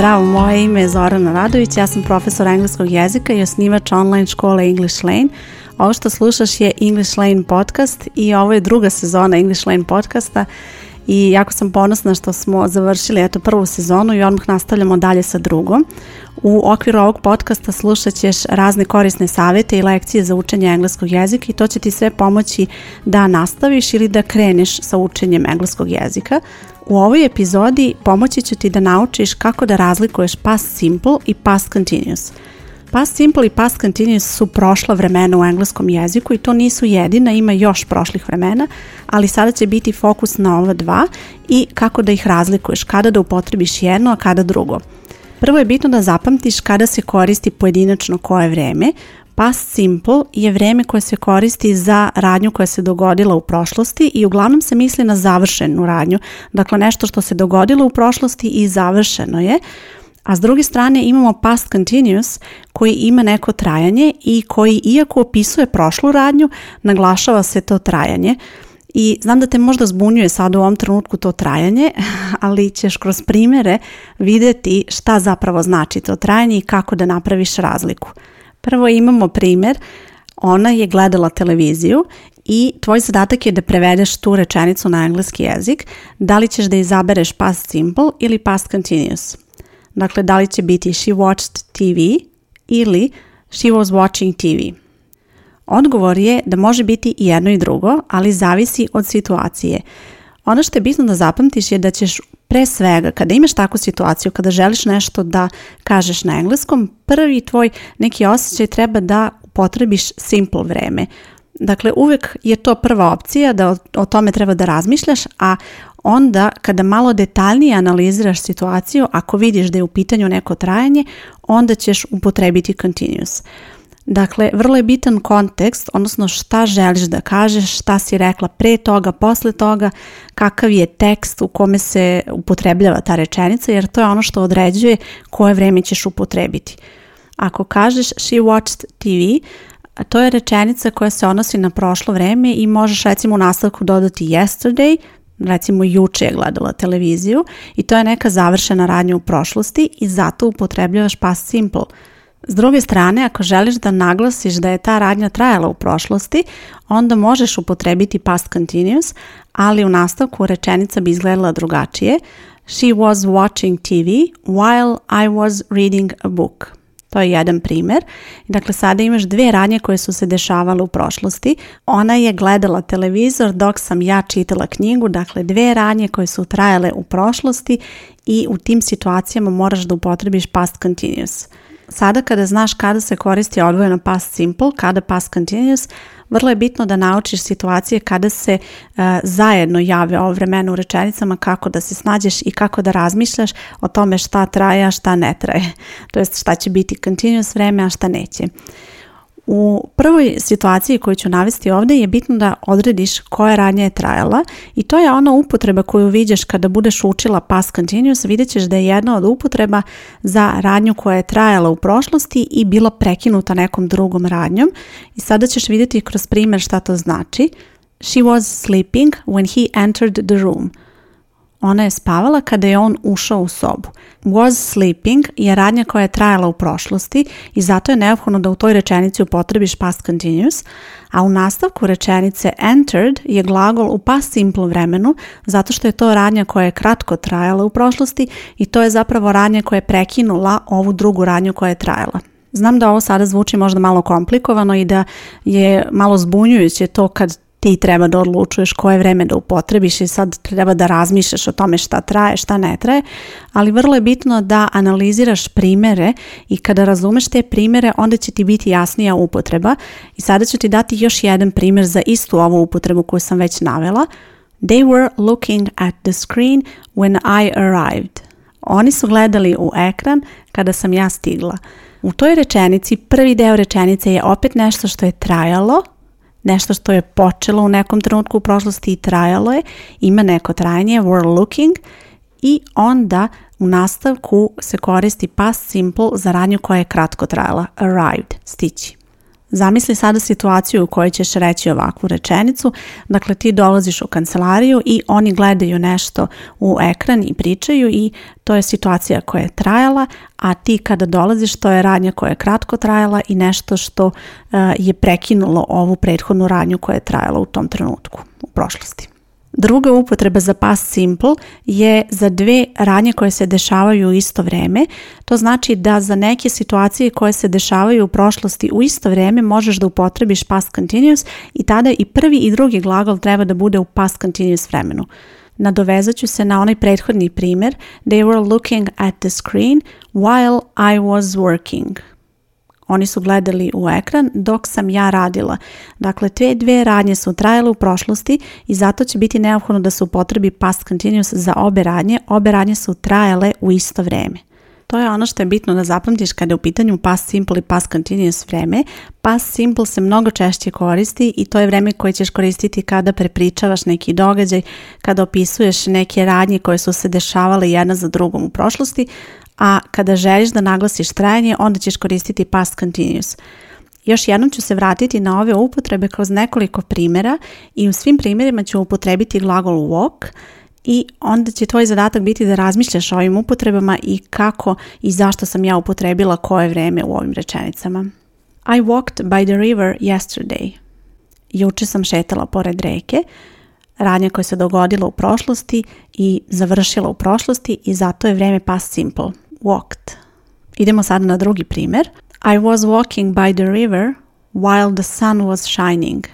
Zdravo, moje ime je Zorana Radović, ja sam profesor engleskog jezika i osnivač online škole English Lane. Ovo što slušaš je English Lane podcast i ovo je druga sezona English Lane podcasta i jako sam ponosna što smo završili eto prvu sezonu i odmah nastavljamo dalje sa drugom. U okviru ovog podcasta slušat ćeš razne korisne savjete i lekcije za učenje engleskog jezika i to će ti sve pomoći da nastaviš ili da kreneš sa učenjem engleskog jezika. U ovoj epizodi pomoći ću ti da naučiš kako da razlikuješ past simple i past continuous. Past simple i past continuous su prošla vremena u engleskom jeziku i to nisu jedina, ima još prošlih vremena, ali sada će biti fokus na ova dva i kako da ih razlikuješ, kada da upotrebiš jedno, a kada drugo. Prvo je bitno da zapamtiš kada se koristi pojedinačno koje vreme, Past simple je vrijeme koje se koristi za radnju koja se dogodila u prošlosti i uglavnom se misli na završenu radnju. Dakle, nešto što se dogodilo u prošlosti i završeno je. A s druge strane imamo past continuous koji ima neko trajanje i koji iako opisuje prošlu radnju, naglašava se to trajanje. I znam da te možda zbunjuje sad u ovom trenutku to trajanje, ali ćeš kroz primjere vidjeti šta zapravo znači to trajanje i kako da napraviš razliku. Prvo imamo primjer, ona je gledala televiziju i tvoj zadatak je da prevedeš tu rečenicu na engleski jezik. Da li ćeš da izabereš past simple ili past continuous? Dakle, da li će biti she watched TV ili she was watching TV? Odgovor je da može biti i jedno i drugo, ali zavisi od situacije. Ono što je bitno da zapamtiš je da ćeš Pre svega, kada imaš takvu situaciju, kada želiš nešto da kažeš na engleskom, prvi tvoj neki osjećaj treba da potrebiš simple vreme. Dakle, uvek je to prva opcija da o tome treba da razmišljaš, a onda kada malo detaljnije analiziraš situaciju, ako vidiš da je u pitanju neko trajanje, onda ćeš upotrebiti continuous. Dakle, vrlo je bitan kontekst, odnosno šta želiš da kažeš, šta si rekla pre toga, posle toga, kakav je tekst u kome se upotrebljava ta rečenica, jer to je ono što određuje koje vreme ćeš upotrebiti. Ako kažeš she watched TV, to je rečenica koja se odnosi na prošlo vreme i možeš recimo u nastavku dodati yesterday, recimo juče je gledala televiziju i to je neka završena radnja u prošlosti i zato upotrebljavaš past simple – s druge strane, ako želiš da naglasiš da je ta radnja trajala u prošlosti, onda možeš upotrebiti past continuous, ali u nastavku rečenica bi izgledala drugačije. She was watching TV while I was reading a book. To je jedan primjer. Dakle, sada imaš dvije radnje koje su se dešavale u prošlosti. Ona je gledala televizor dok sam ja čitala knjigu. Dakle, dvije radnje koje su trajale u prošlosti i u tim situacijama moraš da upotrebiš past continuous. Sada kada znaš kada se koristi odvojeno past simple, kada past continuous, vrlo je bitno da naučiš situacije kada se e, zajedno jave o vremenu u rečenicama kako da se snađeš i kako da razmišljaš o tome šta traje, a šta ne traje. To jest šta će biti continuous vreme, a šta neće. U prvoj situaciji koju ću navesti ovdje je bitno da odrediš koja radnja je trajala i to je ona upotreba koju vidiš kada budeš učila past continuous, vidjet ćeš da je jedna od upotreba za radnju koja je trajala u prošlosti i bila prekinuta nekom drugom radnjom i sada ćeš vidjeti kroz primjer šta to znači. She was sleeping when he entered the room. Ona je spavala kada je on ušao u sobu. Was sleeping je radnja koja je trajala u prošlosti i zato je neophodno da u toj rečenici upotrebiš past continuous, a u nastavku rečenice entered je glagol u past simple vremenu zato što je to radnja koja je kratko trajala u prošlosti i to je zapravo radnja koja je prekinula ovu drugu radnju koja je trajala. Znam da ovo sada zvuči možda malo komplikovano i da je malo zbunjujuće to kad ti treba da odlučuješ koje vreme da upotrebiš i sad treba da razmišljaš o tome šta traje, šta ne traje, ali vrlo je bitno da analiziraš primere i kada razumeš te primere onda će ti biti jasnija upotreba i sada ću ti dati još jedan primer za istu ovu upotrebu koju sam već navela. They were looking at the screen when I arrived. Oni su gledali u ekran kada sam ja stigla. U toj rečenici, prvi deo rečenice je opet nešto što je trajalo, nešto što je počelo u nekom trenutku u prošlosti i trajalo je, ima neko trajanje, we're looking i onda u nastavku se koristi past simple za radnju koja je kratko trajala, arrived, stići. Zamisli sada situaciju u kojoj ćeš reći ovakvu rečenicu. Dakle, ti dolaziš u kancelariju i oni gledaju nešto u ekran i pričaju i to je situacija koja je trajala, a ti kada dolaziš to je radnja koja je kratko trajala i nešto što eh, je prekinulo ovu prethodnu radnju koja je trajala u tom trenutku u prošlosti. Druga upotreba za past simple je za dve radnje koje se dešavaju u isto vrijeme. To znači da za neke situacije koje se dešavaju u prošlosti u isto vrijeme možeš da upotrebiš past continuous i tada i prvi i drugi glagol treba da bude u past continuous vremenu. Nadovezat ću se na onaj prethodni primjer They were looking at the screen while I was working. Oni su gledali u ekran dok sam ja radila. Dakle, te dve radnje su trajale u prošlosti i zato će biti neophodno da se upotrebi past continuous za obe radnje. Obe radnje su trajale u isto vrijeme. To je ono što je bitno da zapamtiš kada je u pitanju past simple i past continuous vreme. Past simple se mnogo češće koristi i to je vreme koje ćeš koristiti kada prepričavaš neki događaj, kada opisuješ neke radnje koje su se dešavale jedna za drugom u prošlosti a kada želiš da naglasiš trajanje, onda ćeš koristiti past continuous. Još jednom ću se vratiti na ove upotrebe kroz nekoliko primjera i u svim primjerima ću upotrebiti glagol walk i onda će tvoj zadatak biti da razmišljaš o ovim upotrebama i kako i zašto sam ja upotrebila koje vreme u ovim rečenicama. I walked by the river yesterday. Juče sam šetala pored reke, radnja koja se dogodila u prošlosti i završila u prošlosti i zato je vreme past simple walked. Idemo sad na drugi primjer. I was walking by the river while the sun was shining.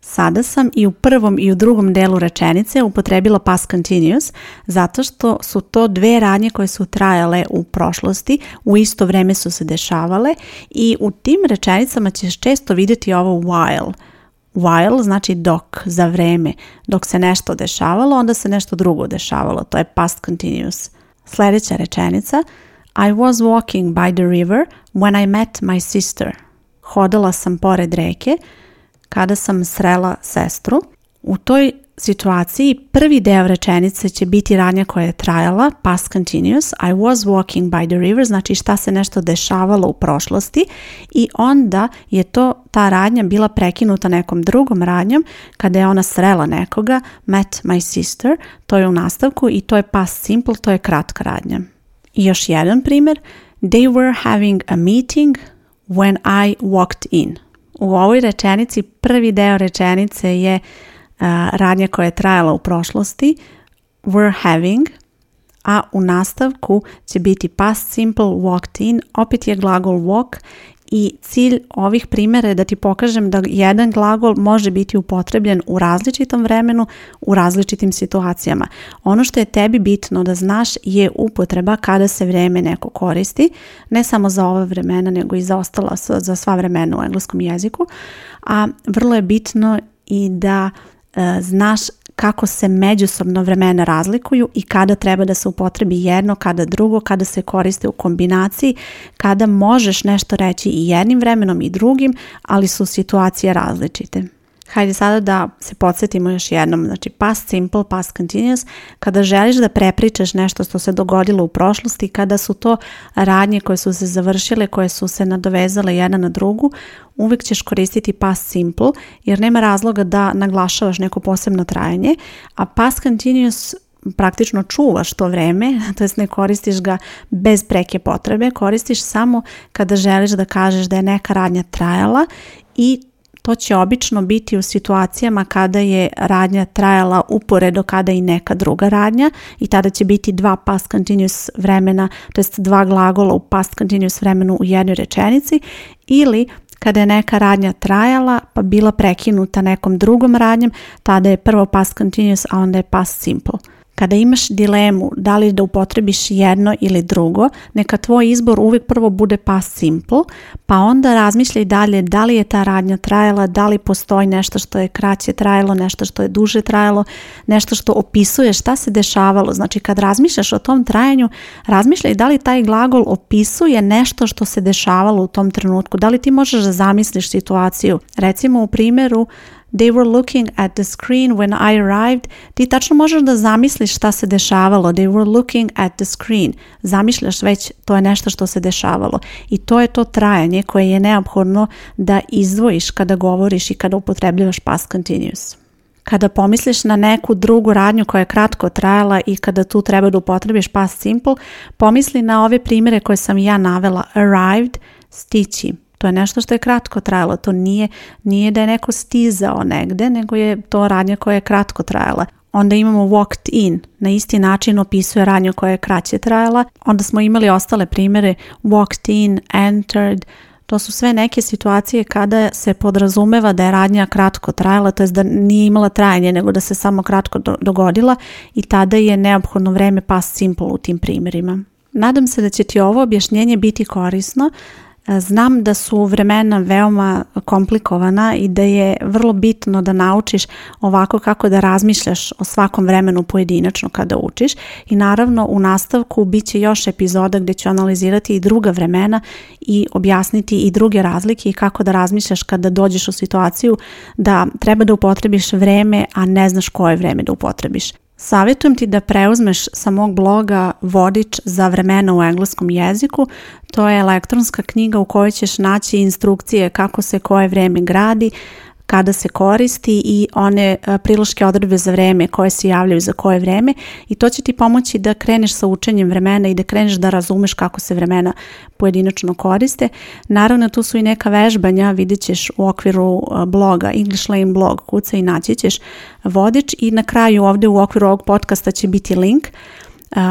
Sada sam i u prvom i u drugom delu rečenice upotrebila past continuous zato što su to dve radnje koje su trajale u prošlosti, u isto vreme su se dešavale i u tim rečenicama ćeš često vidjeti ovo while. While znači dok, za vreme, dok se nešto dešavalo, onda se nešto drugo dešavalo, to je past continuous. Sljedeća rečenica I was walking by the river when I met my sister. Hodala sam pored reke kada sam srela sestru. U toj situaciji prvi deo rečenice će biti radnja koja je trajala, past continuous, I was walking by the river, znači šta se nešto dešavalo u prošlosti i onda je to ta radnja bila prekinuta nekom drugom radnjom kada je ona srela nekoga, met my sister, to je u nastavku i to je past simple, to je kratka radnja. I još jedan primjer, they were having a meeting when I walked in. U ovoj rečenici prvi deo rečenice je radnja koja je trajala u prošlosti were having, a u nastavku će biti past simple walked in, opet je glagol walk i cilj ovih primjera je da ti pokažem da jedan glagol može biti upotrebljen u različitom vremenu, u različitim situacijama. Ono što je tebi bitno da znaš je upotreba kada se vrijeme neko koristi, ne samo za ova vremena nego i za ostala za sva vremena u engleskom jeziku, a vrlo je bitno i da E, znaš kako se međusobno vremena razlikuju i kada treba da se upotrebi jedno, kada drugo, kada se koriste u kombinaciji, kada možeš nešto reći i jednim vremenom i drugim, ali su situacije različite. Hajde sada da se podsjetimo još jednom, znači past simple, past continuous, kada želiš da prepričaš nešto što se dogodilo u prošlosti, kada su to radnje koje su se završile, koje su se nadovezale jedna na drugu, uvijek ćeš koristiti past simple jer nema razloga da naglašavaš neko posebno trajanje, a past continuous praktično čuvaš to vreme, to jest ne koristiš ga bez preke potrebe, koristiš samo kada želiš da kažeš da je neka radnja trajala i to će obično biti u situacijama kada je radnja trajala uporedo kada i neka druga radnja i tada će biti dva past continuous vremena, to jest dva glagola u past continuous vremenu u jednoj rečenici ili kada je neka radnja trajala pa bila prekinuta nekom drugom radnjem, tada je prvo past continuous, a onda je past simple. Kada imaš dilemu da li da upotrebiš jedno ili drugo, neka tvoj izbor uvijek prvo bude pas simple, pa onda razmišljaj dalje da li je ta radnja trajala, da li postoji nešto što je kraće trajalo, nešto što je duže trajalo, nešto što opisuje šta se dešavalo. Znači kad razmišljaš o tom trajanju, razmišljaj da li taj glagol opisuje nešto što se dešavalo u tom trenutku, da li ti možeš da zamisliš situaciju. Recimo u primjeru They were looking at the screen when I arrived. Ti tačno možeš da zamisliš šta se dešavalo. They were looking at the screen. Zamišljaš već, to je nešto što se dešavalo. I to je to trajanje koje je neophodno da izdvojiš kada govoriš i kada upotrebljavaš past continuous. Kada pomisliš na neku drugu radnju koja je kratko trajala i kada tu treba da upotrebiš past simple, pomisli na ove primjere koje sam ja navela. Arrived, stići to je nešto što je kratko trajalo. To nije, nije da je neko stizao negde, nego je to radnja koja je kratko trajala. Onda imamo walked in, na isti način opisuje radnju koja je kraće trajala. Onda smo imali ostale primere walked in, entered, to su sve neke situacije kada se podrazumeva da je radnja kratko trajala, to da nije imala trajanje nego da se samo kratko dogodila i tada je neophodno vreme past simple u tim primjerima. Nadam se da će ti ovo objašnjenje biti korisno Znam da su vremena veoma komplikovana i da je vrlo bitno da naučiš ovako kako da razmišljaš o svakom vremenu pojedinačno kada učiš i naravno u nastavku bit će još epizoda gdje ću analizirati i druga vremena i objasniti i druge razlike i kako da razmišljaš kada dođeš u situaciju da treba da upotrebiš vreme, a ne znaš koje vreme da upotrebiš. Savjetujem ti da preuzmeš sa mog bloga vodič za vremena u engleskom jeziku. To je elektronska knjiga u kojoj ćeš naći instrukcije kako se koje vrijeme gradi, kada se koristi i one e, priloške odredbe za vreme koje se javljaju za koje vreme i to će ti pomoći da kreneš sa učenjem vremena i da kreneš da razumeš kako se vremena pojedinačno koriste. Naravno tu su i neka vežbanja, vidjet ćeš u okviru e, bloga, English Lane blog, kuca i naći ćeš vodič i na kraju ovde u okviru ovog podcasta će biti link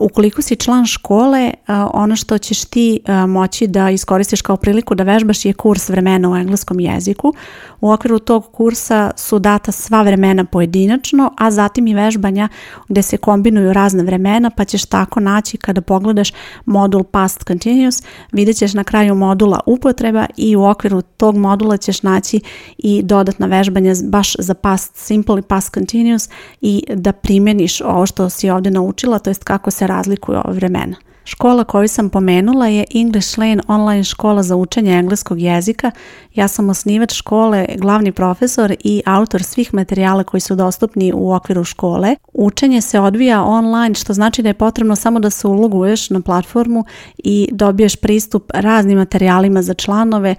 Ukoliko si član škole, ono što ćeš ti moći da iskoristiš kao priliku da vežbaš je kurs vremena u engleskom jeziku. U okviru tog kursa su data sva vremena pojedinačno, a zatim i vežbanja gdje se kombinuju razne vremena, pa ćeš tako naći kada pogledaš modul Past Continuous, vidjet ćeš na kraju modula upotreba i u okviru tog modula ćeš naći i dodatna vežbanja baš za Past Simple i Past Continuous i da primjeniš ovo što si ovdje naučila, to jest kako kako se razlikuju vremena. Škola koju sam pomenula je English Lane online škola za učenje engleskog jezika. Ja sam osnivač škole, glavni profesor i autor svih materijala koji su dostupni u okviru škole. Učenje se odvija online što znači da je potrebno samo da se uloguješ na platformu i dobiješ pristup raznim materijalima za članove,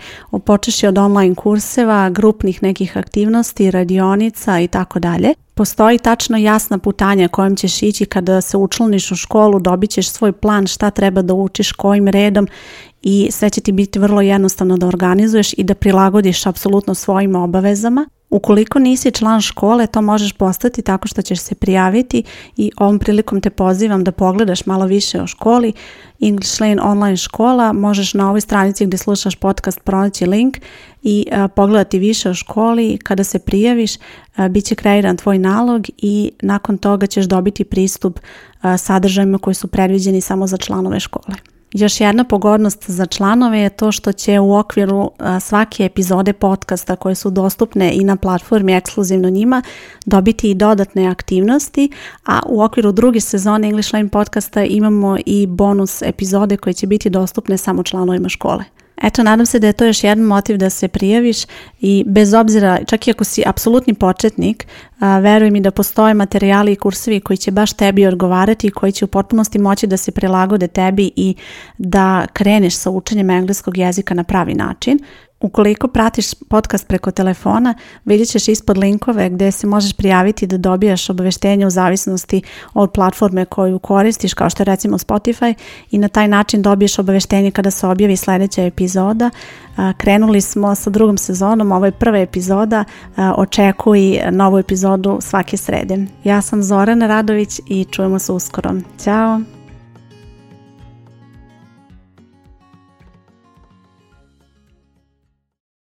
počeš od online kurseva, grupnih nekih aktivnosti, radionica i tako dalje. Postoji tačno jasna putanja kojom ćeš ići kada se učlniš u školu, dobit ćeš svoj plan šta treba da učiš, kojim redom i sve će ti biti vrlo jednostavno da organizuješ i da prilagodiš apsolutno svojim obavezama. Ukoliko nisi član škole, to možeš postati tako što ćeš se prijaviti i ovom prilikom te pozivam da pogledaš malo više o školi. English Lane online škola, možeš na ovoj stranici gdje slušaš podcast pronaći link i e, pogledati više o školi. Kada se prijaviš, a, e, bit će kreiran tvoj nalog i nakon toga ćeš dobiti pristup e, sadržajima koji su predviđeni samo za članove škole. Još jedna pogodnost za članove je to što će u okviru svake epizode podcasta koje su dostupne i na platformi ekskluzivno njima dobiti i dodatne aktivnosti, a u okviru druge sezone English Line podcasta imamo i bonus epizode koje će biti dostupne samo članovima škole. Eto, nadam se da je to još jedan motiv da se prijaviš i bez obzira, čak i ako si apsolutni početnik, a, veruj mi da postoje materijali i kursevi koji će baš tebi odgovarati i koji će u potpunosti moći da se prilagode tebi i da kreneš sa učenjem engleskog jezika na pravi način. Ukoliko pratiš podcast preko telefona, vidjet ćeš ispod linkove gdje se možeš prijaviti da dobijaš obavještenje u zavisnosti od platforme koju koristiš, kao što je recimo Spotify, i na taj način dobiješ obavještenje kada se objavi sljedeća epizoda. Krenuli smo sa drugom sezonom, ovo je prva epizoda, očekuj novu epizodu svake srede. Ja sam Zorana Radović i čujemo se uskoro. Ćao!